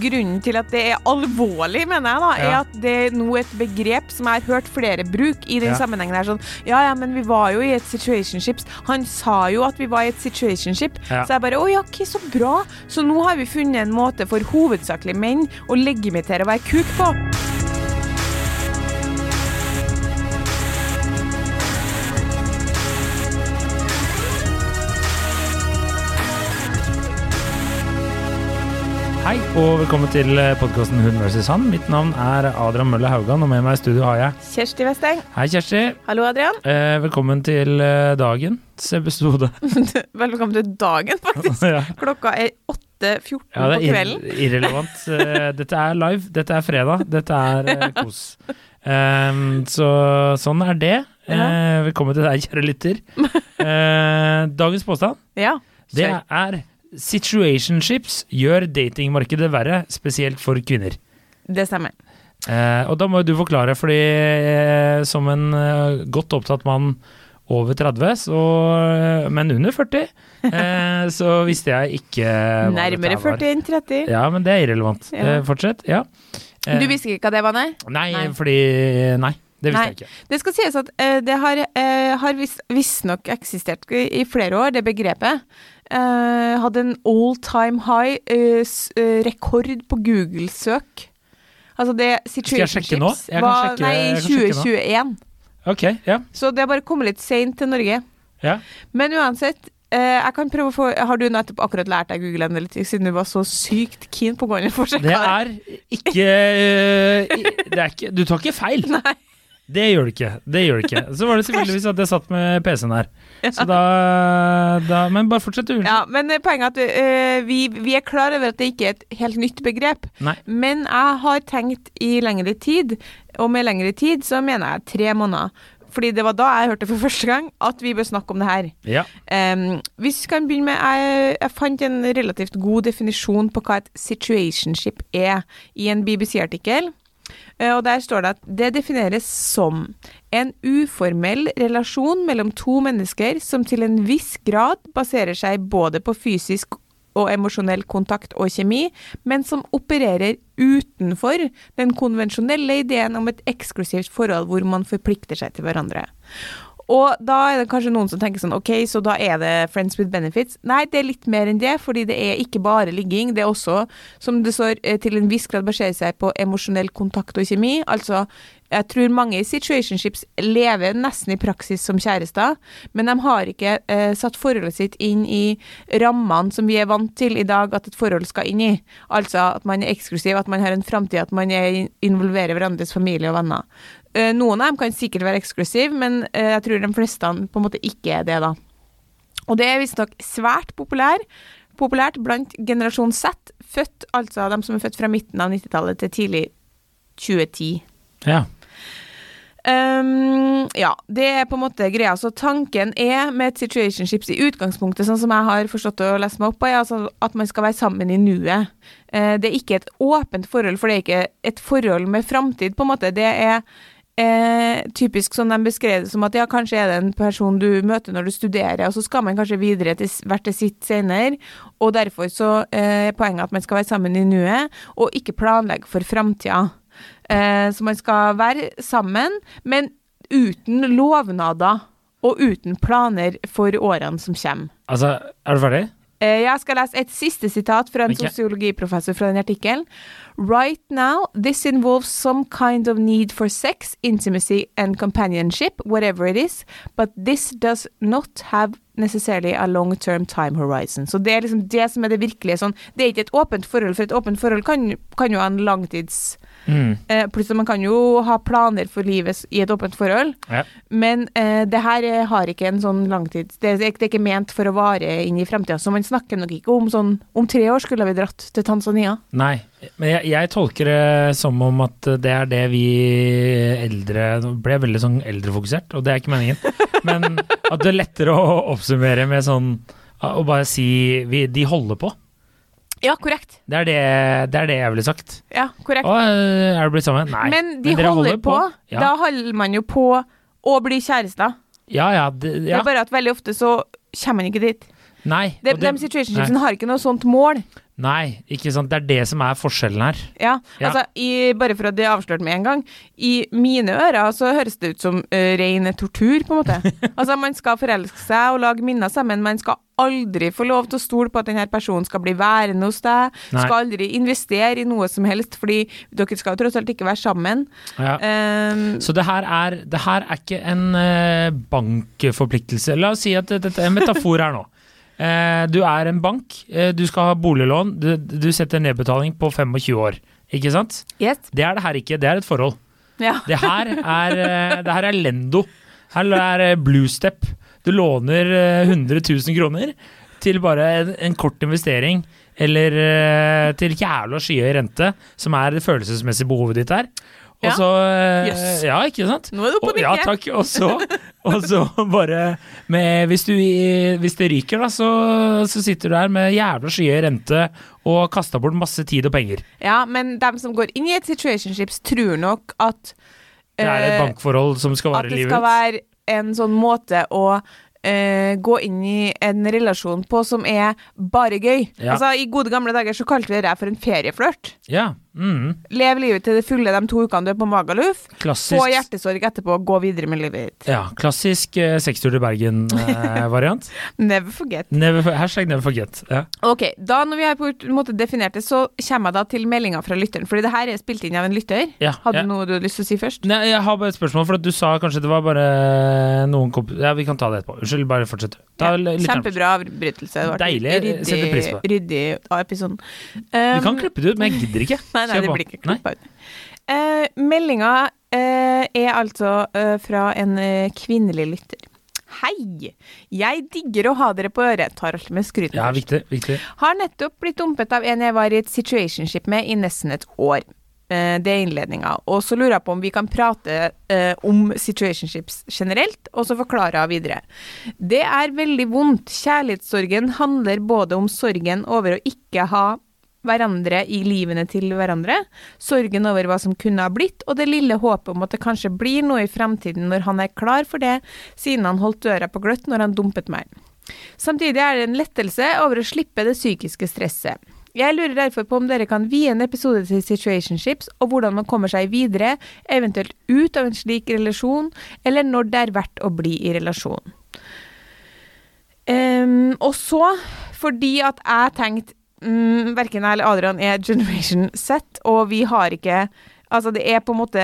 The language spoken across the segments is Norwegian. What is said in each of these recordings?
grunnen til at det er alvorlig, mener jeg, da, er Ja. at det er nå et begrep som jeg har hørt flere bruke i den Ja. sammenhengen her. Sånn, ja, ja, men vi var jo i et situationship. Han sa jo at vi var i et situationship. Ja. Så jeg bare Å ja, ok, så bra. Så nå har vi funnet en måte for hovedsakelig menn å legitimere å være kuk på. Og velkommen til podkasten Hun vs. han. Mitt navn er Adrian Mølle Haugan, og med meg i studio har jeg Kjersti Westeng. Hei, Kjersti. Hallo, Adrian. Eh, velkommen til eh, dagens episode. Velkommen til dagen, faktisk. ja. Klokka er 8.14 ja, på er det er irrelevant. Eh, dette er live, dette er fredag, dette er eh, kos. Um, så sånn er det. Eh, velkommen til deg, kjære lytter. Eh, dagens påstand, Ja. det er situationships gjør datingmarkedet verre, spesielt for kvinner. Det stemmer. Eh, og da må du forklare, fordi eh, som en eh, godt opptatt mann over 30, så, eh, men under 40, eh, så visste jeg ikke Nærmere dette var. 40 enn 30. Ja, men det er irrelevant. Ja. Eh, fortsett. Ja. Du visste ikke hva det var, nei? Nei, Nei. fordi Nei, det visste Nei. jeg ikke. Det skal sies at uh, det har, uh, har visstnok eksistert i, i flere år, det begrepet. Eh, hadde en all time high uh, eh, rekord på Google-søk. Altså det situationships var sjekke- Nei, i kan sjekke nå. 2021. Ok, ja. Så det har bare kommet litt seint til Norge. ja. Men uansett, jeg kan prøve å få Har du nettopp akkurat lært deg Google Analytics, siden du var så sykt keen på å gå inn i forsøket? Det er ikke, det er ikke Du tar ikke feil. Nei. Det gjør du ikke. Det gjør du ikke. Så var det selvfølgelig at jeg satt med PC-en her. Så da, da Men bare fortsett, du. Ja, men eh, poenget er at eh, vi, vi er klar over at det ikke er et helt nytt begrep. Nei. Men jeg har tenkt i lengre tid, og med lengre tid så mener jeg tre måneder. Fordi det var da jeg hørte for første gang at vi bør snakke om det her. Ja. Um, hvis vi kan begynne med jeg, jeg fant en relativt god definisjon på hva et situationship er i en BBC-artikkel. Eh, og Der står det at det defineres som en uformell relasjon mellom to mennesker som til en viss grad baserer seg både på fysisk og emosjonell kontakt og kjemi, men som opererer utenfor den konvensjonelle ideen om et eksklusivt forhold hvor man forplikter seg til hverandre. Og da er det kanskje noen som tenker sånn, ok, så da er det friends with benefits. Nei, det er litt mer enn det, fordi det er ikke bare ligging. Det er også, som det står, eh, til en viss grad baserer seg på emosjonell kontakt og kjemi. Altså, jeg tror mange i situationships lever nesten i praksis som kjærester, men de har ikke eh, satt forholdet sitt inn i rammene som vi er vant til i dag at et forhold skal inn i. Altså at man er eksklusiv, at man har en framtid, at man er, involverer hverandres familie og venner. Eh, Noen av dem kan sikkert være eksklusiv, men eh, jeg tror de fleste på en måte ikke er det, da. Og det er visstnok svært populær, populært blant generasjon Z, født, altså de som er født fra midten av 90-tallet til tidlig 2010. ja. Um, ja, det er på en måte greia. Så tanken er med et situationships i utgangspunktet, sånn som jeg har forstått og lest meg opp på, er altså at man skal være sammen i nuet. Uh, det er ikke et åpent forhold, for det er ikke et forhold med framtid, på en måte. Det er eh, typisk sånn de beskrev det som at ja, kanskje er det en person du møter når du studerer, og så skal man kanskje videre til hvert til sitt senere, og derfor så eh, er poenget at man skal være sammen i nuet, og ikke planlegge for framtida. Eh, så man skal være sammen, men uten lovnader og uten planer for årene som kommer. Altså, er du ferdig? Eh, jeg skal lese et siste sitat fra en sosiologiprofessor fra den artikkelen. Right now, this involves some kind of need for sex, intimacy and companionship, whatever it is, but this does not have necessarily a long-term time horizon. Så det er liksom det som er det virkelige sånn. Det er ikke et åpent forhold, for et åpent forhold kan, kan jo ha en langtids... Mm. Eh, plutselig man kan jo ha planer for livet i et åpent forhold, Ja. men eh, det her eh, har ikke en sånn langtids... Det, det er ikke ment for å vare inn i fremtida, så man snakker nok ikke om sånn Om tre år skulle vi dratt til Tanzania. Nei, men jeg, jeg tolker det som om at det er det vi eldre Nå ble jeg veldig sånn eldrefokusert, og det er ikke meningen. Men at det er lettere å oppsummere med sånn Å bare si vi, de holder på. Ja, korrekt. Det er det, det er det jeg ville sagt. Ja, korrekt. Og er du blitt sammen? Nei. men de Men holder, på. Ja. Da holder man jo på å bli kjærester. ja, ja, det, Det er bare at veldig ofte så kommer man ikke dit. Nei. De, det- de situationshipsene har ikke noe sånt mål. Nei, ikke sant. Det er det som er forskjellen her. Ja, Ja. altså i, Bare for at det er avslørt med en gang. I mine ører så høres det ut som uh, ren tortur, på en måte. altså Man skal forelske seg og lage minner sammen. Man skal aldri få lov til å stole på at denne personen skal bli værende hos deg. Nei. Skal aldri investere i noe som helst, fordi dere skal jo tross alt ikke være sammen. Ja. Um, Så det her er, det her er ikke en uh, bankforpliktelse. La oss si at dette er en metafor her nå. Eh, du er en bank, eh, du skal ha boliglån, du, du setter nedbetaling på 25 år. Ikke sant? yes. Det er det her ikke, det er et forhold. Ja. Det her er, eh, det her er Lendo. Her er Bluestep. Du låner eh, 100 000 kroner til bare en, en kort investering, eller til jævla skyhøy rente, som er det følelsesmessige behovet ditt her. Og så yes. Ja, ikke sant? Nå er du Og, og ja, takk. Og så, og så bare med, hvis, du, hvis det ryker, da, så, så sitter du der med jævla skyhøy rente og kasta bort masse tid og penger. ja, men dem som går inn i et situationships, tror nok at Det er et eh, bankforhold som skal At det skal livet. være en sånn måte å uh, gå inn i en relasjon på som er bare gøy. Ja. Altså I gode gamle dager så kalte vi det for en ferieflørt. Ja. Mm, Lev livet til det fulle de to ukene du er på Magaluf. klassisk. Få hjertesorg etterpå, gå videre med livet ditt. Ja, klassisk eh, sekstur til Bergen-variant. Never forget. hashtag never forget. Ja. Ok, da når vi har på en måte definert det, så kommer jeg da til meldinga fra lytteren. Fordi det her er spilt inn av en lytter. Ja, Hadde ja. du noe du hadde lyst til å si først? Nei, jeg har bare et spørsmål, for at du sa kanskje det var bare noen komp... Ja, vi kan ta det etterpå. Unnskyld, bare fortsett. Ta Ja. Kjempebra avbrytelse. Deilig, Ryddig, setter pris på det. ryddig av episoden. Vi kan Um, klippe det ut, men jeg gidder ikke. Nei, nei, nei, det blir ikke klippa ut. Eh, meldinga eh, er altså eh, fra en eh, kvinnelig lytter. Hei! Jeg digger å ha dere på øret. Tar alltid med skryt. Ja, viktig. viktig. Har nettopp blitt dumpet av en jeg var i et situationship med i nesten et år. Eh, Det er innledninga. Og så lurer jeg på om vi kan prate eh, om situationships generelt, og så forklare jeg videre. Det er veldig vondt. Kjærlighetssorgen handler både om sorgen over å ikke ha hverandre i livene til hverandre, sorgen over hva som kunne ha blitt, og det lille håpet om at det kanskje blir noe i fremtiden når han er klar for det, siden han holdt døra på gløtt når han dumpet meg. Samtidig er det en lettelse over å slippe det psykiske stresset. Jeg lurer derfor på om dere kan vie en episode til situationships, og hvordan man kommer seg videre, eventuelt ut av en slik relasjon, eller når det er verdt å bli i relasjon. Um, og så, fordi at jeg tenkte mm, Verken jeg eller Adrian er Generation set, og vi har ikke Altså, det er på en måte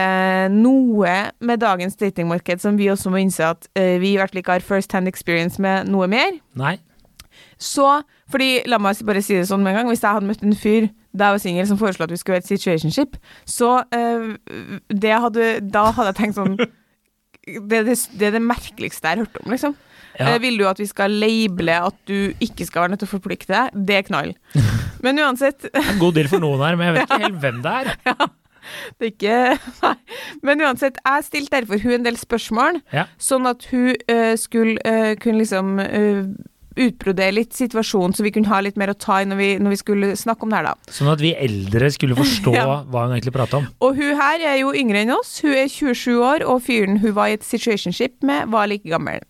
noe med dagens datingmarked som vi også må innse at uh, vi i hvert fall ikke har first hand experience med noe mer. Nei. Så, fordi, la meg bare si det sånn med en gang, hvis jeg hadde møtt en fyr da jeg var singel som foreslo at vi skulle være et situationship, så uh, det hadde, da hadde jeg tenkt sånn det, er det, det er det merkeligste jeg har hørt om, liksom. Ja. Eh, vil du at vi skal label at du ikke skal være nødt til å forplikte deg? Det er knall. Men uansett, en god deal for noen her, men jeg vet ikke helt hvem det er. Ja. det er ikke Nei. Men uansett, jeg stilte derfor hun en del spørsmål, Ja. sånn at hun uh, skulle uh, kunne liksom uh, utbrodere litt situasjonen, så vi kunne ha litt mer å ta i når vi, når vi skulle snakke om det her, da. Sånn at vi eldre skulle forstå Ja. hva hun egentlig prata om. Og hun her er jo yngre enn oss. Hun er 27 år, og fyren hun var i et situationship med, var like gammel.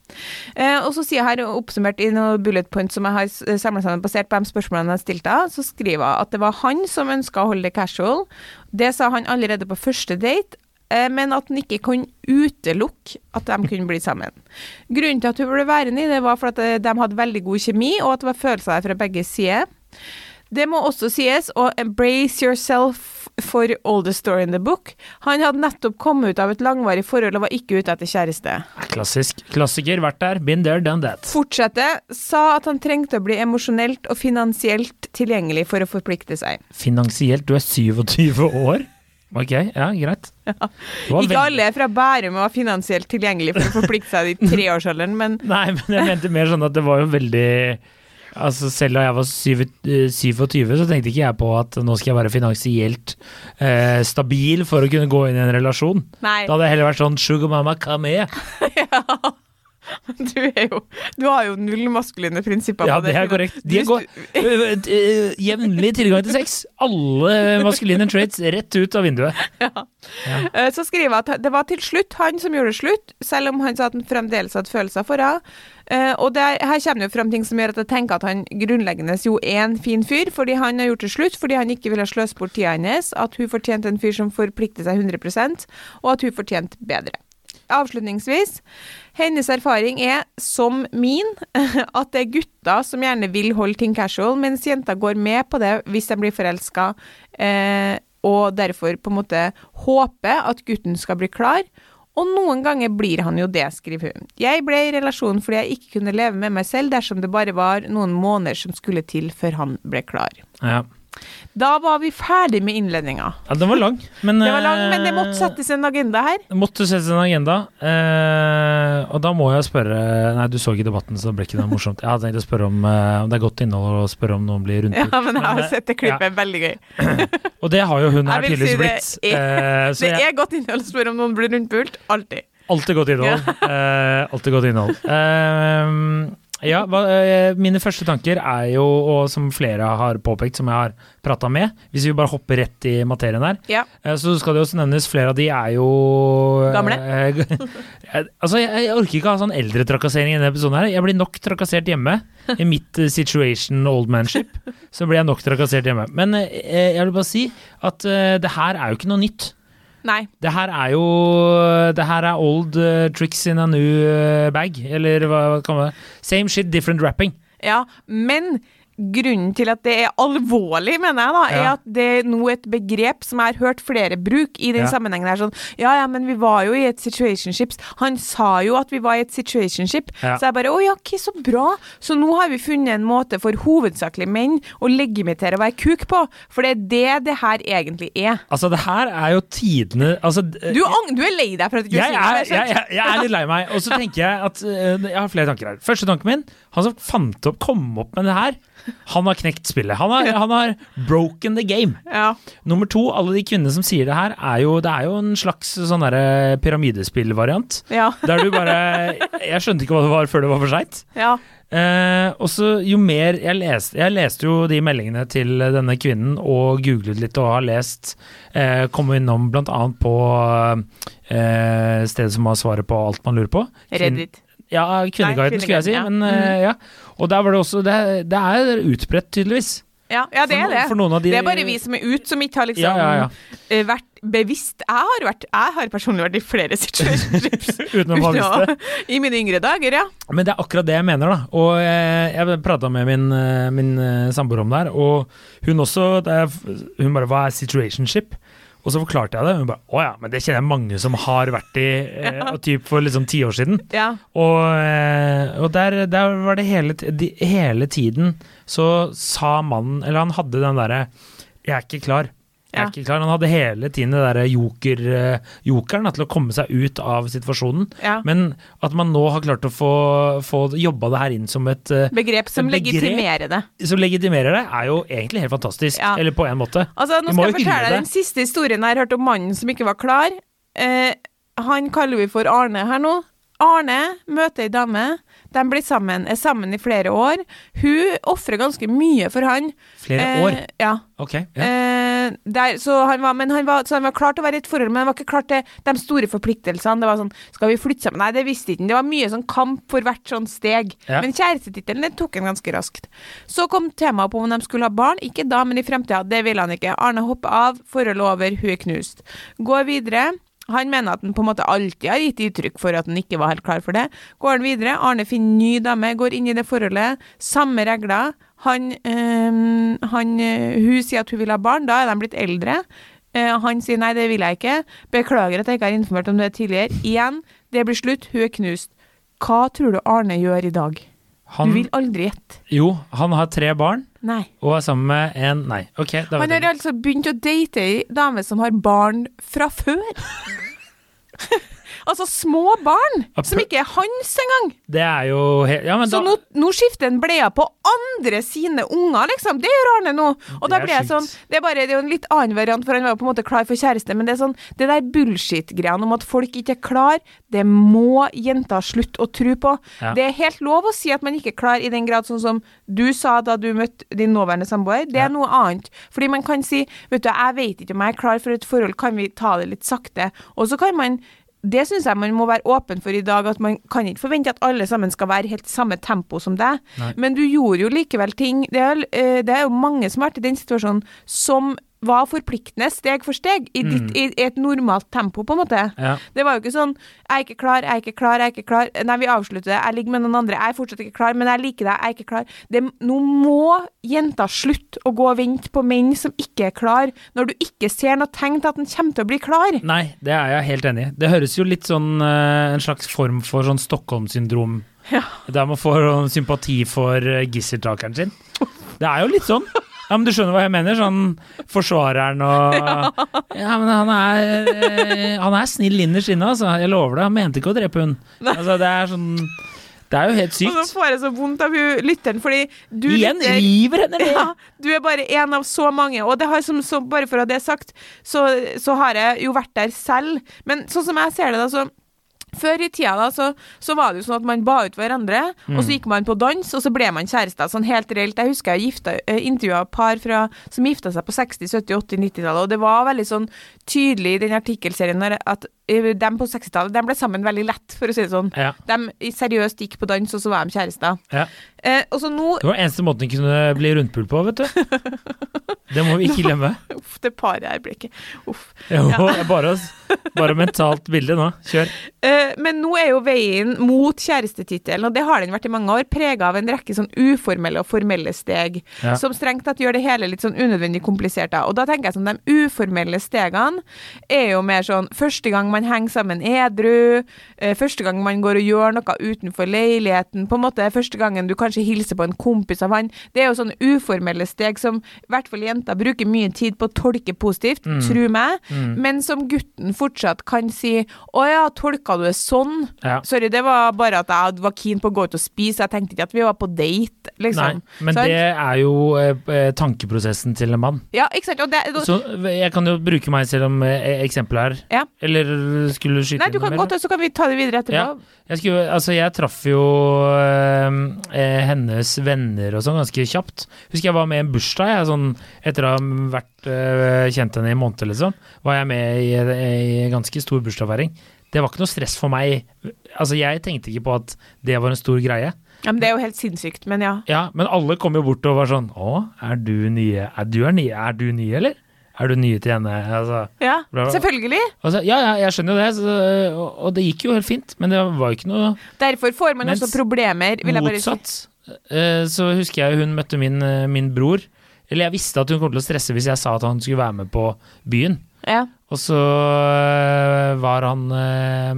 Eh, og så sier jeg her, oppsummert i noen bullet points som jeg har samla sammen basert på de spørsmålene jeg stilte, så skriver jeg at det var han som ønska å holde det casual. Det sa han allerede på første date. Eh, Men at han ikke kunne utelukke at de kunne bli sammen. Grunnen til at hun ble værende i det, var for at eh, de hadde veldig god kjemi, og at det var følelser der fra begge sider. Det må også sies å embrace yourself for all the story in the book. Han hadde nettopp kommet ut av et langvarig forhold og var ikke ute etter kjæreste. Klassisk. Klassiker, vært der. Been there, done that. Fortsette, sa at han trengte å bli emosjonelt og finansielt tilgjengelig for å forplikte seg. Finansielt, du er 27 år? Ok, ja, greit. Ja. Ikke alle alle fra Bærum var finansielt tilgjengelig for å forplikte seg i treårsalderen, men Nei, men jeg mente mer sånn at det var jo veldig Altså Selv da jeg var eh, 27, så tenkte ikke jeg på at nå skal jeg være finansielt eh, stabil for å kunne gå inn i en relasjon. nei. Da hadde jeg heller vært sånn Sugar mama, come here. Du er jo Du har jo null maskuline prinsipper Ja, på det er korrekt. De går du- øh, øh, jevnlig tilgang til sex. Alle maskuline traits rett ut av vinduet. Eh, Så skriver jeg at det var til slutt han som gjorde det slutt, selv om han sa at han fremdeles hadde følelser for henne. Eh, Og der, her kommer det jo frem ting som gjør at jeg tenker at han grunnleggende jo er en fin fyr, fordi han har gjort det slutt fordi han ikke ville sløse bort tida hennes, at hun fortjente en fyr som forplikter seg 100% og at hun fortjente bedre. Avslutningsvis, hennes erfaring er, som min, at det er gutter som gjerne vil holde ting casual, mens jenter går med på det hvis de blir forelska, eh, og derfor på en måte håper at gutten skal bli klar. Og noen ganger blir han jo det, skriver hun. Jeg ble i relasjon fordi jeg ikke kunne leve med meg selv dersom det bare var noen måneder som skulle til før han ble klar. Ja. Da var vi ferdig med innledninga. ja, den var lang, men Det var lang, men det måtte øh, settes en agenda her. Det måtte settes en agenda. eh, og da må jeg spørre Nei, du så ikke debatten, så det ble ikke noe morsomt. Jeg hadde tenkt å spørre om, eh, om det er godt innhold å spørre om noen blir Ja, men jeg har Men, eh, sett det klippet, veldig gøy. Og det har jo hun her tydeligvis si blitt. eh, Det jeg, er godt innhold å spørre om noen blir rundpult. Alltid. alltid godt innhold. Eh, alltid godt innhold. Ja, eh, mine første tanker er jo, og som flere har påpekt, som jeg har prata med Hvis vi bare hopper rett i materien her, Ja. Eh, Så skal det også nevnes, flere av de er jo eh, Gamle? altså, jeg, jeg orker ikke ha sånn eldretrakassering i denne episoden her. Jeg blir nok trakassert hjemme. I mitt situation old manship så blir jeg nok trakassert hjemme. Men jeg vil bare si at det her er jo ikke noe nytt. Nei. Det her er jo Det her er old uh, tricks in a new eh, bag, eller hva, hva kan man Same shit, different wrapping. Ja, men grunnen til at det er alvorlig, mener jeg da, er Ja. at det er nå et begrep som jeg har hørt flere bruke i den Ja. sammenhengen her. Sånn, ja ja, men vi var jo i et situationship. Han sa jo at vi var i et situationship. Ja. Så jeg bare å ja, ok, så bra. Så nå har vi funnet en måte for hovedsakelig menn å legimitere å være kuk på. For det er det det her egentlig er. Altså, det her er jo tidene altså, Du, du er lei deg for at du ikke sier er, det. jeg, jeg, jeg er litt lei meg. Og så tenker jeg at eh, Jeg har flere tanker her. Første tanken min Han som fant opp, kom opp med det her, han har knekt spillet. Han har, han har broken the game. Ja. Nummer to, alle de kvinnene som sier det her, er jo, det er jo en slags sånn derre pyramidespillvariant. Ja. Der du bare Jeg skjønte ikke hva det var før det var for seint. ja. Eh, og så jo mer jeg leste Jeg leste jo de meldingene til denne kvinnen og googlet litt og har lest eh, Kom innom annet på eh, stedet som har svaret på alt man lurer på. Kvinn- Reddit. Ja, Kvinneguiden, skulle jeg si. Ja. Men, ja. eh, ja. Og der var det også Det, det er utbredt, tydeligvis. Ja, ja, det er det. de- Det er bare vi som er ute, som ikke har liksom Ja, ja, eh, vært bevisst. Jeg har, vært, jeg har personlig vært i flere situasjoner Uten å ha visst det. i mine yngre dager, ja. Men det er akkurat det jeg mener, da. Og jeg, jeg prata med min, eh, min eh, samboer om det her, og hun også det er, Hun bare 'Hva er situationship?' Og så forklarte jeg det. Hun bare 'Å ja, men det kjenner jeg mange som har vært i eh, og typ for liksom ti år siden'. ja. Og, eh, og der, der var det hele, de, hele tiden så sa mannen Eller han hadde den derre 'Jeg er ikke klar'. Jeg er ikke klar. Han hadde hele tiden det derre joker, eh, jokeren til å komme seg ut av situasjonen. ja. Men at man nå har klart å få, få jobba det her inn som et eh, Begrep som Et begrep- legitimerer det. Som legitimerer det, er jo egentlig helt fantastisk. Ja. Eller på en måte. Altså, nå skal jeg fortelle deg den siste historien jeg har hørt om mannen som ikke var klar. Eh, han kaller vi for Arne her nå. Arne møter ei dame. De blir sammen, er sammen i flere år. Hun ofrer ganske mye for han. Flere Eh, år. Ja. Ok. Ja. Eh, der, så, han var, men han var, så han var klar til å være i et forhold, men han var ikke klar til de store forpliktelsene. Det var sånn Skal vi flytte sammen? Nei, det visste ikke han. Det var mye sånn kamp for hvert sånn steg. Ja. Men kjærestetittelen tok han ganske raskt. Så kom temaet på om de skulle ha barn. Ikke da, men i fremtida. Det ville han ikke. Arne hopper av, forholdet over, hun er knust. Går videre. Han mener at han på en måte alltid har gitt uttrykk for at han ikke var helt klar for det. Går han videre, Arne finner ny dame, går inn i det forholdet. Samme regler. Han, øh, han, øh, hun sier at hun vil ha barn, da er de blitt eldre. Eh, han sier nei, det vil jeg ikke. Beklager at jeg ikke har informert om det tidligere. Igjen, det blir slutt, hun er knust. Hva tror du Arne gjør i dag? Han, Du vil aldri gjette. jo, han har tre barn Nei. og er sammen med en Nei, ok. Da Han har altså begynt å date ei dame som har barn fra før. Altså små barn, som ikke er hans engang. Det er jo helt Ja, men Så da nå, nå skifter en blea på andre sine unger, liksom. Det gjør Arne nå. Og da blir jeg sånn Det er bare det er jo en litt annen variant, for han var jo på en måte klar for kjæreste, men det er sånn Det der bullshit-greiene om at folk ikke er klar, det må jenter slutte å tro på. Ja. Det er helt lov å si at man ikke er klar i den grad sånn som du sa da du møtte din nåværende samboer. Det er Ja. noe annet. Fordi man kan si Vet du, jeg vet ikke om jeg er klar for et forhold, kan vi ta det litt sakte? Og så kan man det syns jeg man må være åpen for i dag, at man kan ikke forvente at alle sammen skal være helt samme tempo som deg. Nei. Men du gjorde jo likevel ting Det er, eh, det er jo mange som har vært i den situasjonen som var forpliktende, steg for steg, i, ditt, i, i et normalt tempo, på en måte. Ja. Det var jo ikke sånn 'Jeg er ikke klar, jeg er ikke klar, jeg er ikke klar'. Nei, vi avslutter det. Jeg ligger med noen andre. Jeg er fortsatt ikke klar, men jeg liker deg. Jeg er ikke klar. Det, nå må jenta slutte å gå og vente på menn som ikke er klar, når du ikke ser noe tegn til at den kommer til å bli klar. Nei, det er jeg helt enig i. Det høres jo litt sånn eh, en slags form for sånn Stockholm-syndrom. Ja. Der man får sånn sympati for uh, gisseltakeren sin. Det er jo litt sånn. Ja, men Du skjønner hva jeg mener? Sånn forsvareren og Ja, men han er, eh, han er snill innerst inne, altså. Jeg lover det. Han mente ikke å drepe hun. Altså, det er sånn Det er jo helt sykt. Og så får jeg så vondt av hun lytteren, fordi du Igjen lytter- river henne ned! Ja, du er bare en av så mange, og det har som, så, bare for å ha det sagt, så, så har jeg jo vært der selv. Men sånn som jeg ser det, da, så før i tida da, så, så var det jo sånn at man ba ut hverandre, og så gikk man på dans, og så ble man kjærester. Sånn helt reelt. Jeg husker jeg gifta, eh, intervjua par fra, som gifta seg på 60-, 70-, 80-, 90-tallet, og det var veldig sånn tydelig i den artikkelserien at eh, dem på 60-tallet de ble sammen veldig lett, for å si det sånn. Ja, De seriøst gikk på dans, og så var de kjærester. ja. Eh, nå Det var eneste måten de kunne bli rundpult på, vet du. Det må vi ikke glemme. Uff, det paret her ble ikke Uff. Jo, bare, bare mentalt bilde nå. Kjør. Eh, men nå er jo veien mot kjærestetittelen, og det har den vært i mange år, prega av en rekke sånn uformelle og formelle steg, Ja. som strengt tatt gjør det hele litt sånn unødvendig komplisert. Da. Og da tenker jeg sånn, de uformelle stegene er jo mer sånn første gang man henger sammen edru, eh, første gang man går og gjør noe utenfor leiligheten, på en måte første gangen du kanskje hilser på en kompis av han. Det er jo sånne uformelle steg som i hvert fall jenter bruker mye tid på å tolke positivt, Mm. tro meg, Mm. men som gutten fortsatt kan si 'Å ja, tolka du det sånn?' Ja. Sorry, det var bare at jeg var keen på å gå ut og spise. Jeg tenkte ikke at vi var på date, liksom. Nei, men sånn? det er jo eh, tankeprosessen til en mann. Ja, ikke sant? Det, og, Så jeg kan jo bruke meg selv om eh, eksempel her. Ja. Eller skulle du skyte nei, du kan godt, så kan vi ta det videre etterpå. Ja. Jeg, skulle, altså jeg traff jo eh, eh, hennes venner og sånn ganske kjapt. Husker jeg var med i en bursdag, jeg, sånn, etter å ha vært eh, kjent henne i en måned, liksom. Var jeg med i, ei en ganske stor bursdagsfeiring. Det var ikke noe stress for meg. Altså Jeg tenkte ikke på at det var en stor greie. Ja, men Det er jo helt sinnssykt, men ja. Ja, Men alle kom jo bort og var sånn Å, er du nye? Er du, er nye? Er du nye, eller? Er du ny henne? Altså, Ja, Bra. selvfølgelig. altså, ja, ja, jeg skjønner jo det, så, og, og det gikk jo helt fint. Men det var jo ikke noe Derfor får man Mens også problemer, vil jeg bare si. Motsatt, eh, så husker jeg hun møtte min, eh, min bror. Eller jeg visste at hun kom til å stresse hvis jeg sa at han skulle være med på byen. Ja. Og så eh, var han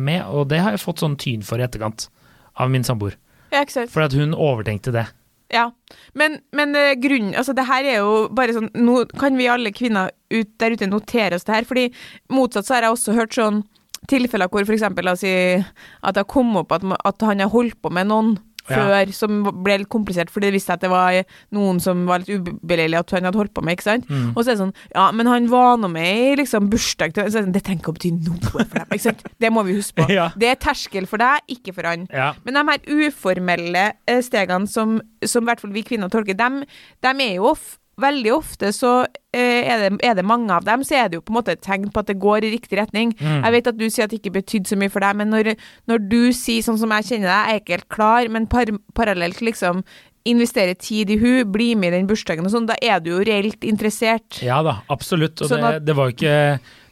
med, og det har jeg fått sånn tyn for i etterkant av min samboer. ja. For at hun overtenkte det. Ja, men, men eh, grunnen Altså, det her er jo bare sånn Nå kan vi alle kvinner ut, der ute notere oss det her, fordi motsatt så har jeg også hørt sånn tilfeller hvor eksempel, la oss si at det har kommet opp at, at han har holdt på med noen. Før, som ble litt komplisert, fordi det viste seg at det var noen som var litt ubeleilig at han hadde holdt på med, ikke sant? Mm. Og så er det sånn, ja, men han var nå med i liksom bursdag til sånn, det trenger ikke å bety noe for dem, ikke sant? Det må vi huske på. Det er terskel for deg, ikke for han. Men de her uformelle eh, stegene som, som i hvert fall vi kvinner tolker, dem, dem er jo off veldig ofte så er, det, er det mange av dem, så er det jo på en måte et tegn på at det går i riktig retning. Mm. Jeg vet at du sier at det ikke betydde så mye for deg, men når, når du sier sånn som jeg kjenner deg, jeg er ikke helt klar, men par, parallelt liksom investere tid i hun, bli med i den bursdagen og sånn, da er du jo reelt interessert. Ja da, absolutt. Og Sånn det, at- det, var ikke,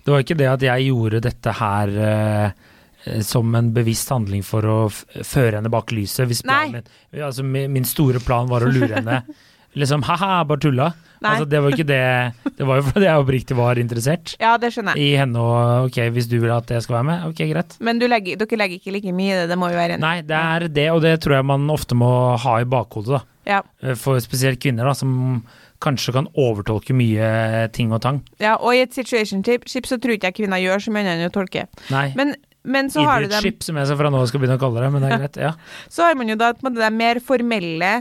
det var ikke det at jeg gjorde dette her eh, eh, som en bevisst handling for å føre henne bak lyset. Hvis planen min, altså min store plan var å lure henne. Liksom ha-ha, bare tulla. Altså, det var ikke det. Det var jo fordi jeg oppriktig var interessert Ja, det skjønner jeg. i henne og ok, hvis du vil at jeg skal være med, ok, greit. Men du legger, dere legger ikke like mye i det, det må jo være en Nei, det er det, og det tror jeg man ofte må ha i bakhodet, da. Ja. Eh, For spesielt kvinner, da, som kanskje kan overtolke mye ting og tang. ja, og i et situationship så tror ikke jeg kvinner gjør så mye annet enn å tolke. Nei. Men, men så har du dem som jeg skal fra nå skal begynne å kalle det, men det er greit. Ja. Så har man jo da på en måte de mer formelle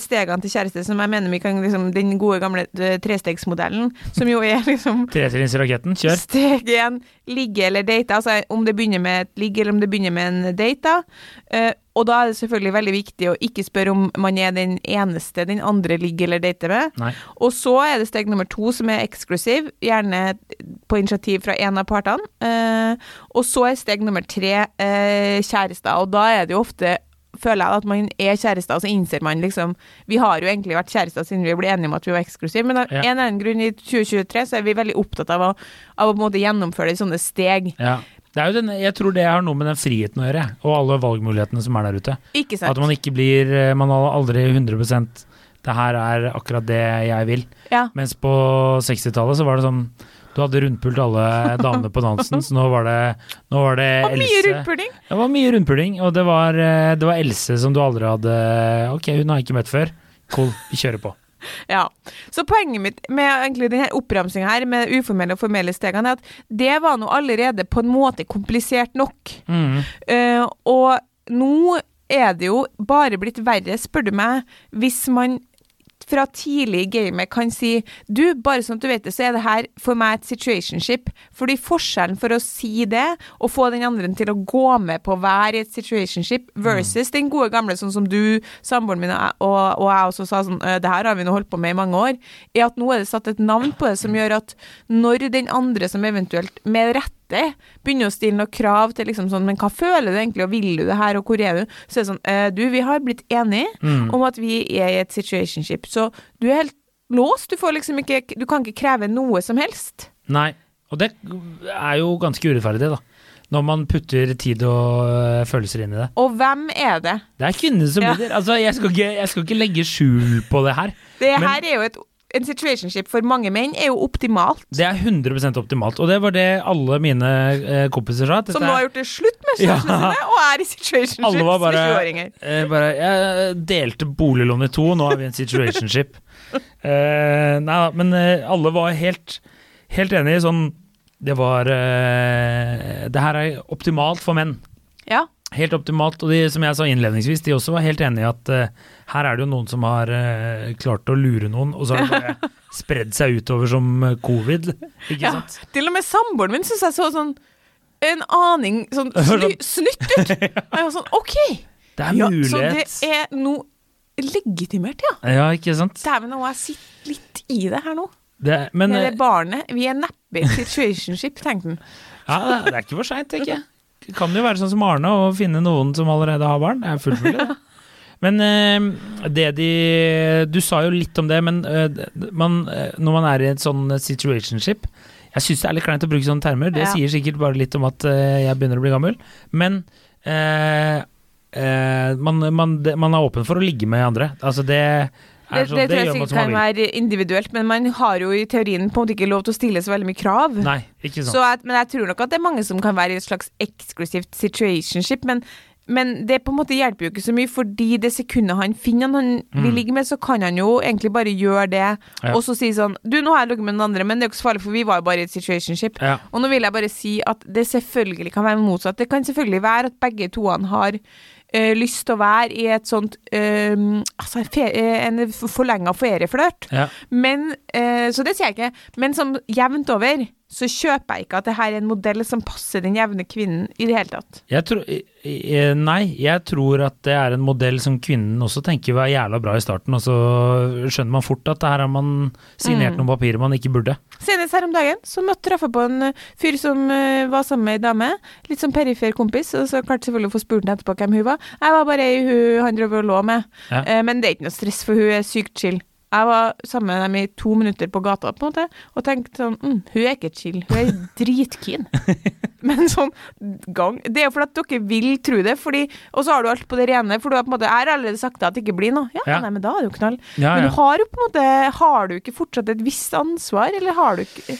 stegene til kjæreste, som jeg mener vi kan liksom Den gode gamle eh, trestegsmodellen, som jo er liksom Tretrinnsraketten, kjør. Steg én, ligge eller date. Altså om det begynner med et ligg, eller om det begynner med en date. da. Eh, og da er det selvfølgelig veldig viktig å ikke spørre om man er den eneste den andre ligger eller dater med. Nei. Og så er det steg nummer to, som er eksklusiv, gjerne på initiativ fra en av partene. Eh, og så er steg nummer tre eh, kjærester, og da er det jo ofte føler jeg at man er kjærester, og så innser man liksom Vi har jo egentlig vært kjærester siden vi ble enige om at vi var eksklusive, men av Ja. en eller annen grunn i 2023 så er vi veldig opptatt av å, av å gjennomføre det i sånne steg. Ja. Den, jeg tror det har noe med den friheten å gjøre, og alle valgmulighetene som er der ute. Ikke sant? At man ikke blir eh, Man har aldri 100% Det her er akkurat det jeg vil. Ja. Mens på 60-tallet så var det sånn Du hadde rundpult alle damene på dansen, så nå var det, nå var det Og mye Else. rundpuling! Det var mye rundpuling, og det var, eh, det var Else som du aldri hadde Ok, hun har jeg ikke møtt før. Cool, vi kjører på. Ja. Så poenget mitt med denne oppramsinga her, med uformelle og formelle stegene, er at det var nå allerede på en måte komplisert nok. Mm. Uh, og nå er det jo bare blitt verre, spør du meg, hvis man fra tidlig i gamet kan si Du, bare sånn at du vet det, så er det her for meg et situationship. Fordi forskjellen for å si det, og få den andre til å gå med på å være i et situationship, versus den gode gamle, sånn som du, samboeren min og, og jeg også sa sånn «Øh, Det her har vi nå holdt på med i mange år. Er at nå er det satt et navn på det som gjør at når den andre som eventuelt med rette begynner å stille noen krav til liksom sånn Men hva føler du egentlig, og vil du det her, og hvor er du? Så er det sånn «Eh, Du, vi har blitt enige Mm. om at vi er i et situationship, så du er helt låst. Du får liksom ikke Du kan ikke kreve noe som helst. Nei, og det er jo ganske urettferdig, da. Når man putter tid og øh, følelser inn i det. Og hvem er det? Det er kvinnene som Ja. blir Altså, jeg skal, ikke, jeg skal ikke legge skjul på det her. Det Men- her er jo et En situationship for mange menn er jo optimalt. Det er 100% optimalt, og det var det alle mine eh, kompiser sa. Som nå har gjort det slutt med Ja. sine, og er i situationships var med bare, 20-åringer. eh, Jeg delte boliglån i to, nå er vi i en situationship. Eh, nei da, men eh, alle var helt, helt enige. Sånn Det var eh, Det her er optimalt for menn. Ja. Helt optimalt. Og de, som jeg sa innledningsvis, de også var helt enige i at uh, her er det jo noen som har uh, klart å lure noen, og så har det bare spredd seg utover som eh, covid. Ikke Ja. sant? Til og med samboeren min syns jeg så sånn en aning sånn sny, snytt ut. Jeg var sånn OK! Det er Ja, så det er noe legitimert, ja. Ja, ikke sant? Dæven, nå må jeg sitte litt i det her nå. Det, men Med det barnet. Vi er neppe i situationship, tenkte han. ja, det det er ikke for seint, tenker jeg. Det kan jo være sånn som Arne og finne noen som allerede har barn. Det er fullt mulig. Men eh, det de Du sa jo litt om det, men eh, man, eh, når man er i et sånn situationship Jeg syns det er litt kleint å bruke sånne termer. Det Ja. sier sikkert bare litt om at jeg begynner å bli gammel. Men eh, eh, man, man, man er åpen for å ligge med andre. Altså det Det, sånn, det det, tror jeg sikkert kan være individuelt, men man har jo i teorien på en måte ikke lov til å stille så veldig mye krav. Nei, ikke sant. Så jeg, men jeg tror nok at det er mange som kan være i et slags eksklusivt situationship, men, men det på en måte hjelper jo ikke så mye, fordi det sekundet han finner han vil ligge med, så kan han jo egentlig bare gjøre det, Ja. og så si sånn Du, nå har jeg ligget med den andre, men det er jo ikke så farlig, for vi var jo bare i et situationship. Ja. Og nå vil jeg bare si at det selvfølgelig kan være motsatt. Det kan selvfølgelig være at begge toene har eh, lyst til å være i et sånt eh, altså fe- eh, en forlenga ferieflørt. Ja. Men, eh, så det sier jeg ikke. Men som jevnt over så kjøper jeg ikke at det her er en modell som passer den jevne kvinnen i det hele tatt. Jeg tror, eh, nei, jeg tror at det er en modell som kvinnen også tenker var jævla bra i starten, og så skjønner man fort at det her har man signert Mm. noen papirer man ikke burde. Senest her om dagen så møtte jeg på en fyr som eh, var sammen med ei dame. Litt som perifer kompis, og så klarte selvfølgelig å få spurt henne etterpå hvem hun var. Jeg var bare ei hun han drev og lå med. Ja. Eh, men det er ikke noe stress, for hun er sykt chill. Jeg var sammen med dem i to minutter på gata på en måte, og tenkte sånn mm, Hun er ikke chill, hun er dritkeen. Men sånn gang Det er jo fordi at dere vil tro det, fordi Og så har du alt på det rene, for du har på en måte Jeg har allerede sagt det at det ikke blir noe. Ja, Ja. nei, men da er det jo knall. Ja, Men du har jo på en måte Har du ikke fortsatt et visst ansvar, eller har du ikke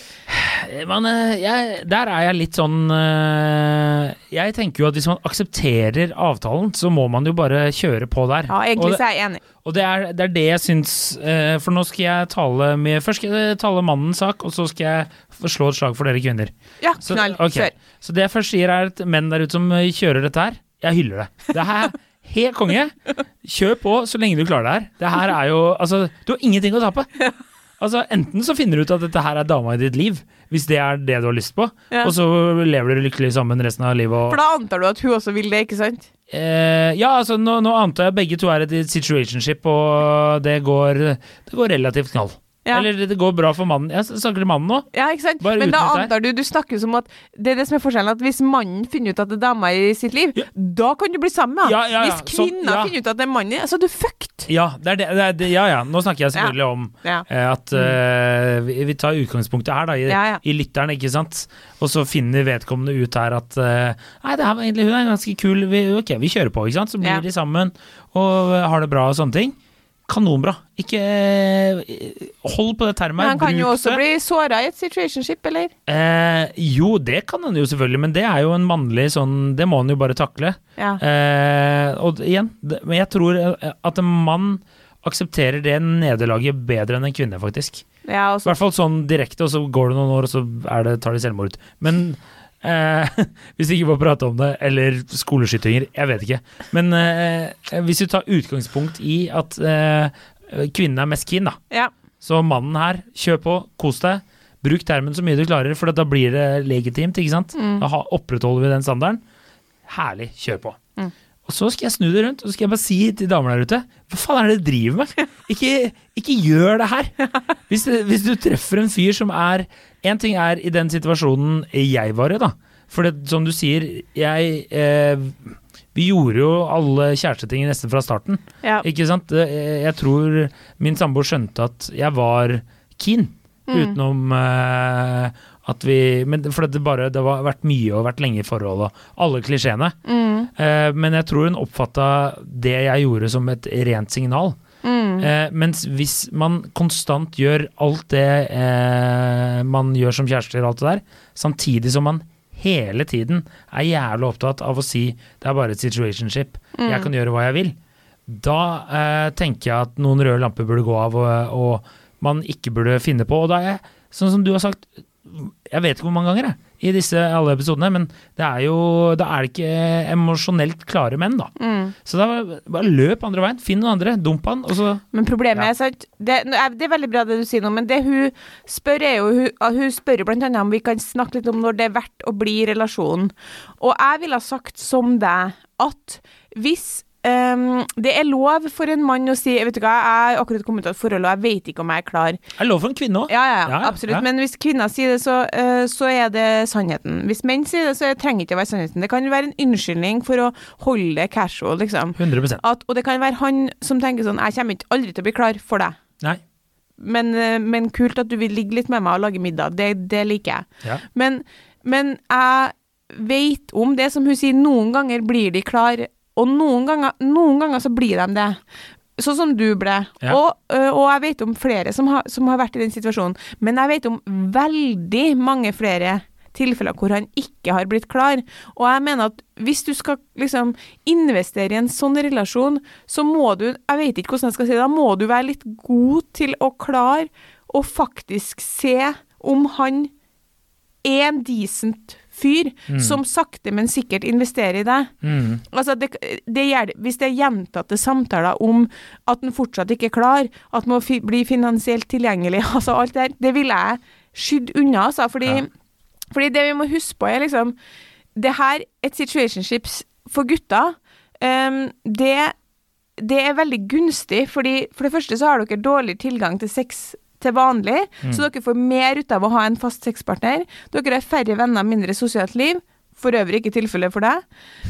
Men eh, jeg, der er jeg litt sånn eh, Jeg tenker jo at hvis man aksepterer avtalen, så må man jo bare kjøre på der. Ja, egentlig så er jeg enig. Og det er, det er det jeg syns eh, For nå skal jeg tale med Først skal jeg tale mannens sak, og så skal jeg slå et slag for dere kvinner. Ja, Så, knall. ok. Kjør. så det jeg først sier, er at menn der ute som eh, kjører dette her, jeg hyller det. Det her er helt konge. Kjør på så lenge du klarer det her. Det her er jo Altså, du har ingenting å tape. Altså, Enten så finner du ut at dette her er dama i ditt liv, hvis det er det du har lyst på, Ja. og så lever dere lykkelig sammen resten av livet. Og, For da antar du at hun også vil det, ikke sant? Eh, ja, altså nå, nå antar jeg begge to er et situationship, og det går, det går relativt knall. Ja. Eller det går bra for mannen. Jeg snakker til mannen nå. Ja, ikke sant? Bare Men da antar du Du snakker som at Det er det som er forskjellen, at hvis mannen finner ut at det er dama i sitt liv, Ja. da kan du bli sammen med Ja, ja. Hvis kvinna ja. finner ut at det er mannen, så er du fucked. Ja, det det, det, ja, ja. Nå snakker jeg selvfølgelig om eh, at uh, vi, vi tar utgangspunktet her, da, i, i lytteren, ikke sant. Og så finner vedkommende ut her at uh, Nei, det her var egentlig hun er ganske kul, vi, ok, vi kjører på, ikke sant. Så blir de sammen og har det bra og sånne ting. Kanonbra. Ikke eh, Hold på det termet. Men han kan jo også det. bli såra i et situationship, eller? Eh, jo, det kan han jo selvfølgelig, men det er jo en mannlig sånn Det må han jo bare takle. Ja. Eh, og igjen, det, men jeg tror eh, at en mann aksepterer det nederlaget bedre enn en kvinne, faktisk. I hvert fall sånn direkte, og så går det noen år, og så det, tar de selvmord. Men eh, hvis vi ikke får prate om det, eller skoleskytinger, jeg vet ikke. Men eh, hvis vi tar utgangspunkt i at eh, kvinnen er mest keen, da. ja. Så mannen her, kjør på, kos deg. Bruk termen så mye du klarer, for da blir det legitimt, ikke sant? Mm. Da opprettholder vi den standarden. Herlig, kjør på. Mm. Og så skal jeg snu det rundt, og så skal jeg bare si til damer der ute Hva faen er det dere driver med? Ikke, ikke gjør det her! Hvis, hvis du treffer en fyr som er En ting er i den situasjonen jeg var i, da. For det, som du sier, jeg eh, Vi gjorde jo alle kjæresteting nesten fra starten. ja. Ikke sant? Jeg tror min samboer skjønte at jeg var keen, Mm. utenom eh, at vi Men for det bare det har vært mye og vært lenge i forhold og alle klisjeene. Mm. Eh, men jeg tror hun oppfatta det jeg gjorde som et rent signal. Mm. Eh, mens hvis man konstant gjør alt det eh, man gjør som kjærester og alt det der, samtidig som man hele tiden er jævlig opptatt av å si det er bare et situationship, Mm. jeg kan gjøre hva jeg vil, da eh, tenker jeg at noen røde lamper burde gå av, og, og man ikke burde finne på. Og da er jeg, sånn som du har sagt, jeg vet ikke hvor mange ganger jeg, i disse alle episodene, men det er jo, da er det ikke emosjonelt klare menn, da. Mm. Så da bare løp andre veien, finn noen andre, dump han, og så Men problemet Ja. er sant det, det er veldig bra det du sier nå, men det hun spør er jo Hun, hun spør jo blant annet om vi kan snakke litt om når det er verdt å bli i relasjonen. Og jeg ville ha sagt som deg at hvis ehm, det er lov for en mann å si Vet du hva, jeg har akkurat kommet ut av et forhold, og jeg vet ikke om jeg er klar. er lov for en kvinne òg. Ja, ja, Ja, absolutt. Men hvis kvinner sier det, så, uh, så er det sannheten. Hvis menn sier det, så trenger det ikke å være sannheten. Det kan være en unnskyldning for å holde det casual, liksom. 100% At, og det kan være han som tenker sånn Jeg kommer ikke aldri til å bli klar for deg. Nei. Men, uh, men kult at du vil ligge litt med meg og lage middag. Det, det liker jeg. Ja. Men, men jeg vet om det som hun sier, noen ganger blir de klar, og noen ganger, noen ganger så blir de det. Sånn som du ble. Ja. Og, og jeg vet om flere som har, som har vært i den situasjonen. Men jeg vet om veldig mange flere tilfeller hvor han ikke har blitt klar. Og jeg mener at hvis du skal liksom investere i en sånn relasjon, så må du Jeg vet ikke hvordan jeg skal si det, da må du være litt god til å klare å faktisk se om han er en decent fyr som sakte, men sikkert investerer i deg. Mm. Altså, det, det gjør, hvis det er gjentatte samtaler om at en fortsatt ikke er klar, at en må fi, bli finansielt tilgjengelig, altså alt det der, det ville jeg skydd unna, altså. Fordi, Ja. fordi det vi må huske på, er liksom Det her, et situationships for gutter, um, det, det er veldig gunstig, fordi for det første så har dere dårlig tilgang til sex til vanlig, så dere får mer ut av å ha en fast sexpartner. Dere har færre venner, mindre sosialt liv. For øvrig ikke tilfelle for deg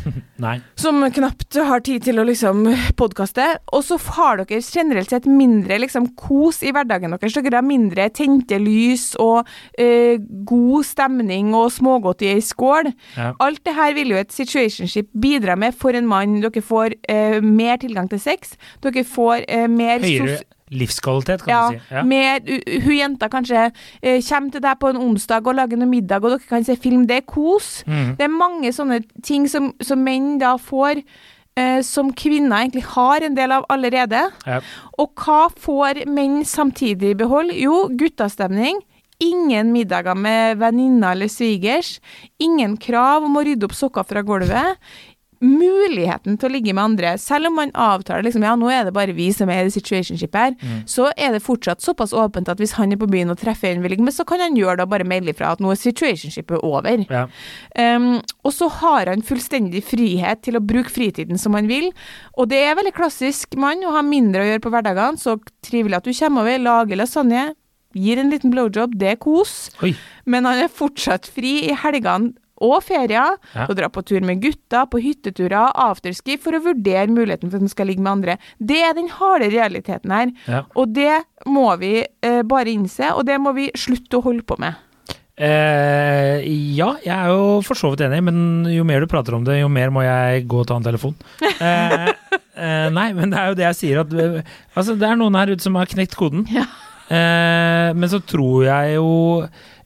Nei. som knapt har tid til å liksom podkaste. Og så har dere generelt sett mindre liksom kos i hverdagen deres. Dere har mindre tente lys og eh, god stemning og smågodt i ei skål. Ja. Alt det her vil jo et situationship bidra med for en mann. Dere får eh, mer tilgang til sex. Dere får eh, mer Høyere livskvalitet, kan ja, du si. Ja. Med, hun jenta kanskje eh, kommer til deg på en onsdag og lager noe middag, og dere kan se film. Det er kos. Mm. Det er mange sånne ting som, som menn da får eh, som kvinner egentlig har en del av allerede. Ja. Og hva får menn samtidig beholde? Jo, guttastemning. Ingen middager med venninner eller svigers. Ingen krav om å rydde opp sokker fra gulvet. Muligheten til å ligge med andre, selv om man avtaler liksom, ja, nå er det bare vi som er i situationship her, så er det fortsatt såpass åpent at hvis han er på byen og treffer en vi ligger med, så kan han gjøre det og bare melde ifra at nå er situationshipet over. Ja. Um, og så har han fullstendig frihet til å bruke fritiden som han vil. Og det er veldig klassisk mann å ha mindre å gjøre på hverdagene, så trivelig at du kommer over, lager lasagne, gir en liten blowjob, det er kos. Oi. Men han er fortsatt fri i helgene og ferier, Ja. og dra på tur med gutta, på hytteturer, afterski, for å vurdere muligheten for at han skal ligge med andre. Det er den harde realiteten her. Ja. Og det må vi eh, bare innse, og det må vi slutte å holde på med. Eh, ja, jeg er jo for så vidt enig, men jo mer du prater om det, jo mer må jeg gå og ta en telefon. Eh, eh, nei, men det er jo det jeg sier, at eh, altså, det er noen her ute som har knekt koden. Ja. Eh, men så tror jeg jo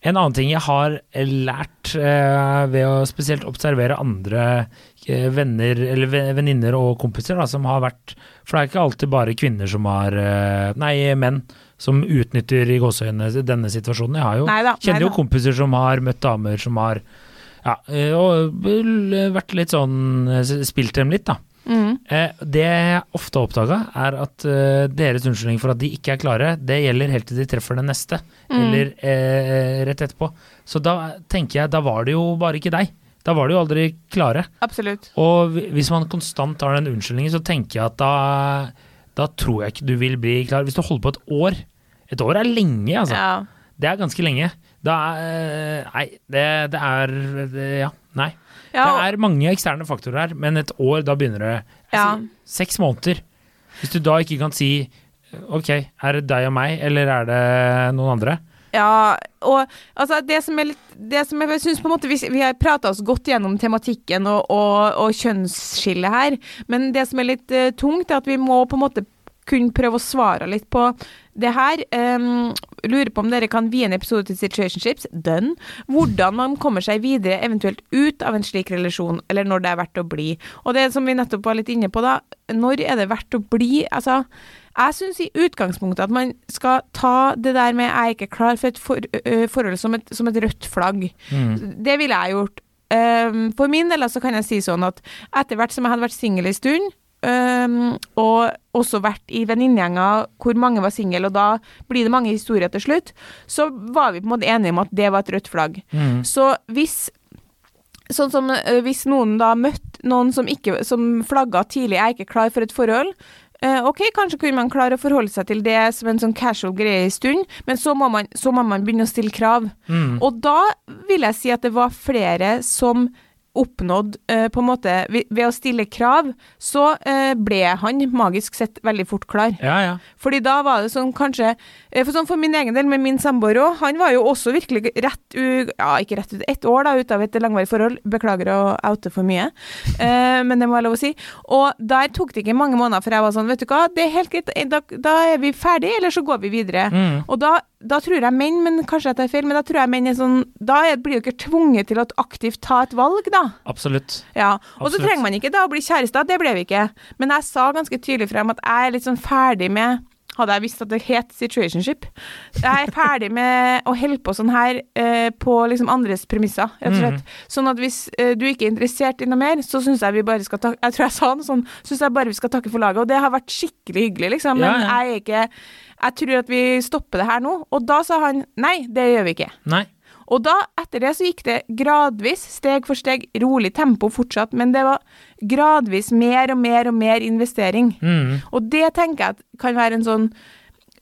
En annen ting jeg har lært eh, ved å spesielt observere andre eh, venner eller ve- venninner og kompiser da, som har vært For det er ikke alltid bare kvinner som har eh, Nei, menn som utnytter i gåseøynene denne situasjonen. Jeg har jo Neida, kjenner jo kompiser som har møtt damer som har ja, eh, og vært litt sånn eh, Spilt dem litt, da. Mm. Eh, det jeg ofte har oppdaga, er at eh, deres unnskyldning for at de ikke er klare, det gjelder helt til de treffer den neste, Mm. eller eh, rett etterpå. Så da tenker jeg, da var det jo bare ikke deg. Da var de jo aldri klare. Absolutt. Og hvis man konstant har den unnskyldningen, så tenker jeg at da, da tror jeg ikke du vil bli klar. Hvis du holder på et år Et år er lenge, altså. Ja. Det er ganske lenge. Da er Nei, det, det er det, Ja, nei. Ja, Det er mange eksterne faktorer her, men et år, da begynner det altså. Seks måneder. Hvis du da ikke kan si Ok, er det deg og meg, eller er det noen andre? Ja, og altså det som er litt Det som jeg syns på en måte Vi, vi har prata oss godt gjennom tematikken og, og, og kjønnsskillet her, men det som er litt uh, tungt, er at vi må på en måte kunne prøve å svare litt på det her. Um, lurer på om dere kan vie en episode til Situationships. Done. Hvordan man kommer seg videre, eventuelt ut av en slik relasjon, eller når det er verdt å bli. Og det som vi nettopp var litt inne på, da. Når er det verdt å bli? Altså, jeg syns i utgangspunktet at man skal ta det der med 'jeg er ikke klar for et for, uh, forhold' som et, som et rødt flagg. Mm. Det ville jeg gjort. Um, for min del så kan jeg si sånn at etter hvert som jeg hadde vært singel en stund, um, og også vært i venninnegjenger hvor mange var single, og da blir det mange historier til slutt, så var vi på en måte enige om at det var et rødt flagg. Mm. Så hvis Sånn som ø, hvis noen da møtte noen som, ikke, som flagga tidlig 'jeg er ikke klar for et forhold', eh, ok, kanskje kunne man klare å forholde seg til det som en sånn casual greie en stund, men så må man, så må man begynne å stille krav. Mm. Og da vil jeg si at det var flere som oppnådd eh, på en måte ved, å stille krav, så eh, ble han magisk sett veldig fort klar. Ja, ja. Fordi da var det sånn kanskje eh, For sånn for min egen del, med min samboer òg, han var jo også virkelig rett u... Ja, ikke rett ut, ett år da, ut av et langvarig forhold. Beklager å oute for mye, eh, men det må være lov å si. Og der tok det ikke mange måneder før jeg var sånn, vet du hva, det er helt greit, da, da er vi ferdig, eller så går vi videre. Mm. Og da, da tror jeg menn, men kanskje jeg tar feil, men da tror jeg menn er sånn Da er, blir dere tvunget til å aktivt ta et valg, da. Absolutt. Ja, Og så trenger man ikke da å bli kjærester, det ble vi ikke. Men jeg sa ganske tydelig frem at jeg er litt sånn ferdig med hadde jeg visst at det het situationship. Jeg er ferdig med å holde på sånn her eh, på liksom andres premisser, rett og slett. Sånn at hvis eh, du ikke er interessert i noe mer, så syns jeg vi bare skal takke Jeg tror jeg sa noe sånn, syns jeg bare vi skal takke for laget. Og det har vært skikkelig hyggelig, liksom. Men Ja, ja. jeg er ikke Jeg tror at vi stopper det her nå. Og da sa han nei, det gjør vi ikke. Nei. Og da, etter det, så gikk det gradvis, steg for steg, rolig tempo fortsatt, men det var gradvis mer og mer og mer investering. Mm. Og det tenker jeg kan være en sånn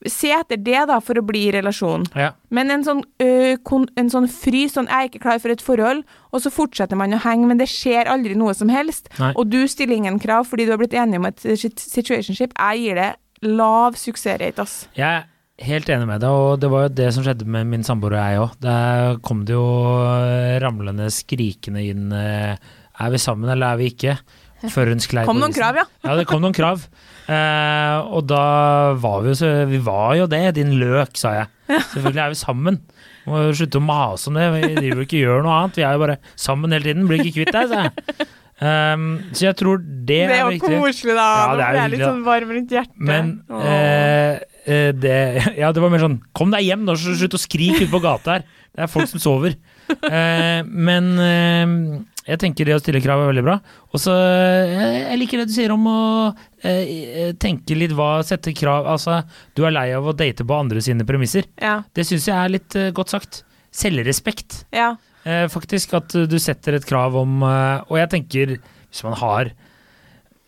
Se etter det, da, for å bli i relasjon. Ja. Men en sånn, ø, kon, en sånn frys, sånn 'jeg er ikke klar for et forhold', og så fortsetter man å henge, men det skjer aldri noe som helst. Nei. Og du stiller ingen krav fordi du har blitt enig om et situationship. Jeg gir det lav suksessrate, ass. Jeg helt enig med deg, og det var jo det som skjedde med min samboer og jeg òg. Der kom det jo ramlende, skrikende inn eh, Er vi sammen, eller er vi ikke? Før hun sklei Kom noen krav, ja. Ja, det kom noen krav. Eh, og da var vi jo så Vi var jo det, din løk, sa jeg. Selvfølgelig er vi sammen. Må slutte å mase om det. Vi driver ikke gjør noe annet. Vi er jo bare sammen hele tiden. Blir ikke kvitt deg, sa jeg. Um, så jeg tror det, Det er er jo viktig. koselig, da. Ja, det er det er litt sånn varm rundt hjertet. Men eh, eh, det Ja, det var mer sånn Kom deg hjem, da! så slutt å skrike ute på gata her. Det er folk som sover. Eh, men eh, jeg tenker det å stille krav er veldig bra. Og så eh, Jeg liker det du sier om å eh, tenke litt hva Sette krav Altså, du er lei av å date på andre sine premisser. Ja. Det syns jeg er litt eh, godt sagt. Selvrespekt. ja. Eh, faktisk at eh, du setter et krav om eh, Og jeg tenker, hvis man har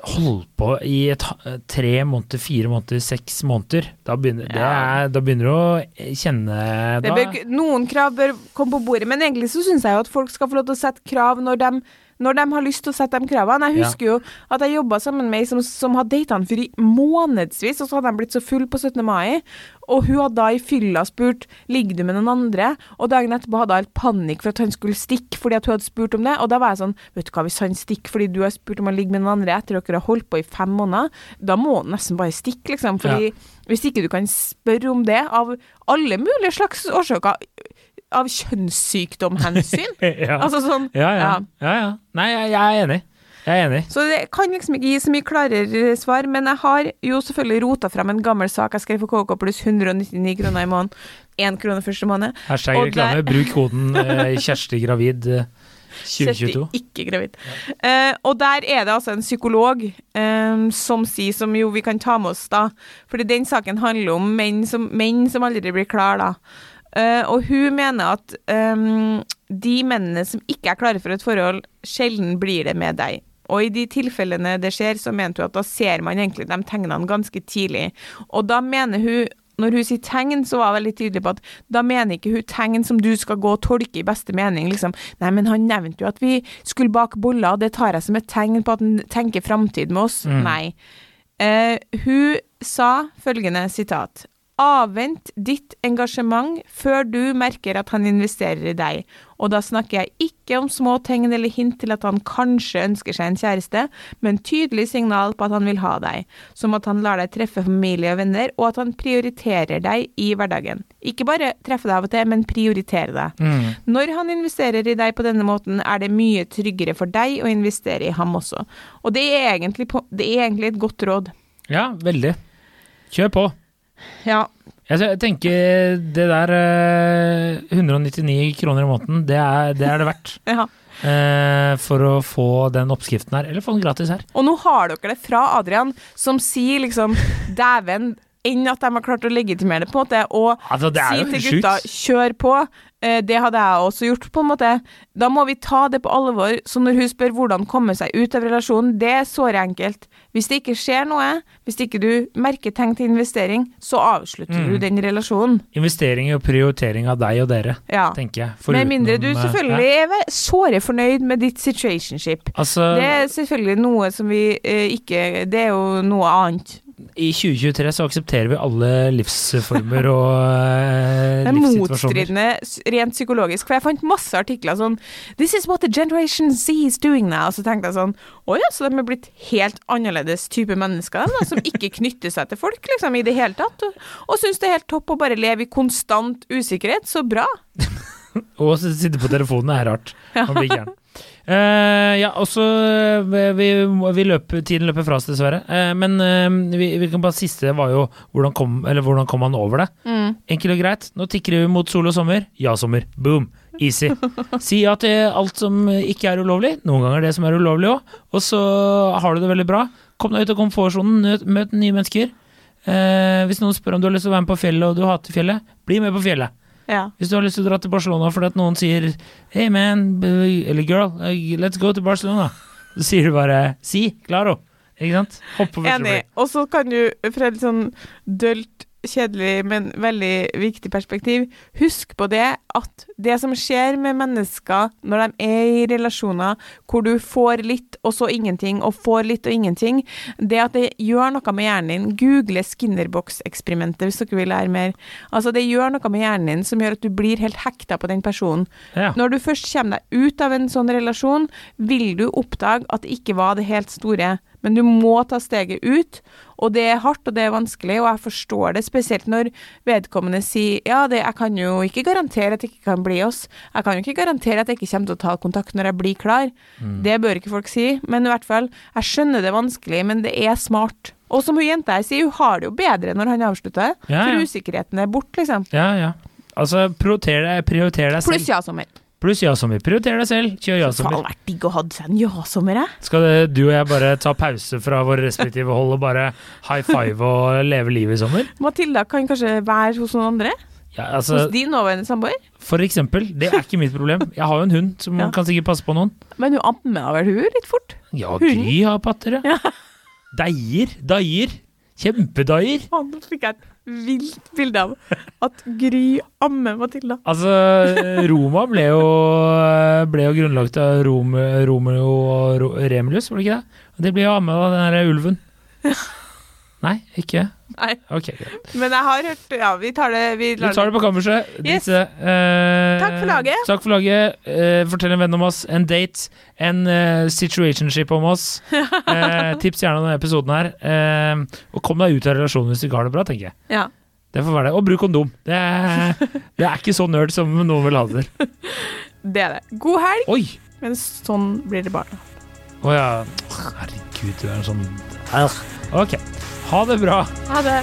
holdt på i et, tre måneder, fire måneder, seks måneder, da begynner, det Ja. er, da begynner du å kjenne Det bør, noen krav bør komme på bordet, men egentlig så syns jeg jo at folk skal få lov til å sette krav når de, når de har lyst til å sette de kravene. Jeg Ja. husker jo at jeg jobba sammen med ei som, som hadde data en fyr i månedsvis, og så hadde de blitt så full på 17. mai, og hun hadde da i fylla spurt ligger du med noen andre, og dagen etterpå hadde hun helt panikk for at han skulle stikke fordi at hun hadde spurt om det, og da var jeg sånn, vet du hva, hvis han stikker fordi du har spurt om han ligger med noen andre etter dere har holdt på i fem måneder, da må han nesten bare stikke, liksom, fordi hvis ikke du kan spørre om det av alle mulige slags årsaker, av kjønnssykdomhensyn, ja. altså sånn, ja, ja, ja. ja, ja. Nei, jeg, jeg er enig. Jeg er enig. Så det kan liksom ikke gi så mye klarere svar, men jeg har jo selvfølgelig rota fram en gammel sak jeg skrev for KK pluss 199 kroner i måneden. Én krone første måned. Hashtag reklame. Der... Bruk koden eh, Kjersti gravid eh, 2022. Kjersti, ikke gravid. Eh, og der er det altså en psykolog um, som sier, som jo vi kan ta med oss, da. Fordi den saken handler om menn som, menn som aldri blir klar, da. Eh, og hun mener at um, de mennene som ikke er klare for et forhold, sjelden blir det med deg. Og i de tilfellene det skjer, så mente hun at da ser man egentlig de tegnene ganske tidlig. Og da mener hun når hun sier tegn, så var hun veldig tydelig på at da mener ikke hun tegn som du skal gå og tolke i beste mening. liksom. Nei, men han nevnte jo at vi skulle bake boller, og det tar jeg som et tegn på at han tenker framtid med oss. Mm. Nei. Uh, hun sa følgende sitat. Avvent ditt engasjement før du merker at han investerer i deg. Og da snakker jeg ikke om små tegn eller hint til at han kanskje ønsker seg en kjæreste, men tydelig signal på at han vil ha deg. Som at han lar deg treffe familie og venner, og at han prioriterer deg i hverdagen. Ikke bare treffe deg av og til, men prioritere deg. Mm. Når han investerer i deg på denne måten, er det mye tryggere for deg å investere i ham også. Og det er egentlig, på, det er egentlig et godt råd. Ja, veldig. Kjør på. Ja. Jeg tenker det der eh, 199 kroner i måneden, det er det, er det verdt. ja. eh, for å få den oppskriften her. Eller få den gratis her. Og nå har dere det fra Adrian, som sier liksom dæven, enn at de har klart å legitimere det, på en måte, og Altså, si til gutta kjør på. Eh, det hadde jeg også gjort, på en måte. Da må vi ta det på alvor. Så når hun spør hvordan komme seg ut av relasjonen, det er såre enkelt. Hvis det ikke skjer noe, hvis ikke du merker tegn til investering, så avslutter Mm. du den relasjonen. Investering og prioritering av deg og dere, Ja. tenker jeg. Med mindre du selvfølgelig ja. er såre fornøyd med ditt situationship. Altså, Det er selvfølgelig noe som vi eh, ikke Det er jo noe annet. I 2023 så aksepterer vi alle livsformer og livssituasjoner. Det er motstridende rent psykologisk, for jeg fant masse artikler sånn This is what the generation Z is doing now. Og så tenkte jeg sånn Å ja, så de er blitt helt annerledes type mennesker, da, som ikke knytter seg til folk, liksom, i det hele tatt. Og, og syns det er helt topp å bare leve i konstant usikkerhet. Så bra. Og sitte på telefonen er rart. Man blir gæren. Uh, ja, og så eh, vi, vi løper, Tiden løper fra oss, dessverre. Uh, men uh, vi, vi kan bare siste var jo hvordan kom, eller hvordan kom han over det? Mm. Enkelt og greit. Nå tikker vi mot sol og sommer. Ja, sommer. Boom. Easy. Si ja til alt som ikke er ulovlig. Noen ganger det som er ulovlig òg. Og så har du det veldig bra. Kom deg ut av komfortsonen, møt, nye mennesker. Hvis noen spør om du har lyst til å være med på fjellet og du hater fjellet, bli med på fjellet. Ja. Hvis du har lyst til å dra til Barcelona fordi at noen sier Hey man, eller girl, eh, let's go to Barcelona. Så sier du bare si, claro. Ikke sant? Hopp på første Enig. Og så kan du, fra et sånn dølt, kjedelig, men veldig viktig perspektiv, husk på det at det som skjer med mennesker når de er i relasjoner hvor du får litt og så ingenting, og får litt og ingenting, det at det gjør noe med hjernen din. Google Skinnerbox-eksperimentet hvis dere vil lære mer. Altså, det gjør noe med hjernen din som gjør at du blir helt hekta på den personen. Ja. Når du først kommer deg ut av en sånn relasjon, vil du oppdage at det ikke var det helt store, men du må ta steget ut. Og det er hardt, og det er vanskelig, og jeg forstår det, spesielt når vedkommende sier ja, det, jeg kan jo ikke garantere at det ikke kan bli oss. Jeg kan jo ikke garantere at jeg ikke kommer til å ta kontakt når jeg blir klar. Det bør ikke folk si, men i hvert fall, jeg skjønner det er vanskelig, men det er smart. Og som hun jenta her sier, hun har det jo bedre når han avslutter, Ja, for usikkerheten er borte, liksom. Ja, ja. Altså, prioriter deg, prioriter deg selv. Pluss ja-sommer. Pluss ja-sommer. Prioriter deg selv. Kjør ja-sommer. Det vært digg å ha seg en ja-sommer, jeg. Skal det, du og jeg bare ta pause fra våre respektive hold og bare high five og leve livet i sommer? Matilda kan kanskje være hos noen andre? Ja, altså, hos din nåværende samboer? for eksempel. Det er ikke mitt problem. Jeg har jo en hund som Ja. kan sikkert passe på noen. Men hun ammer vel hun litt fort? Ja? Gry har patter, ja. Deier. Daier. Kjempedaier. Faen, nå fikk jeg et vilt bilde av at Gry ammer Matilda. Altså, Roma ble jo, ble jo grunnlagt av Rom, Romeo og Remulus, var det ikke det? Og det ble jo ammet av den derre ulven. Nei, ikke? Nei, Ok, greit. men jeg har hørt Ja, vi tar det Vi Vi tar det på kammerset. Yes. Disse, eh, Takk for laget. Takk for laget. Eh, fortell en venn om oss. En date. En eh, situationship om oss. Eh, tips gjerne om denne episoden her. Eh, og kom deg ut av relasjonen hvis du ikke har det bra, tenker jeg. Ja. Det får være det. Og bruk kondom. Det er, det er ikke så nerd som noen vil ha det til. Det er det. God helg, Oi! men sånn blir det bare. Å ja. Herregud, du er en sånn Ok. Ha det bra. Ha det.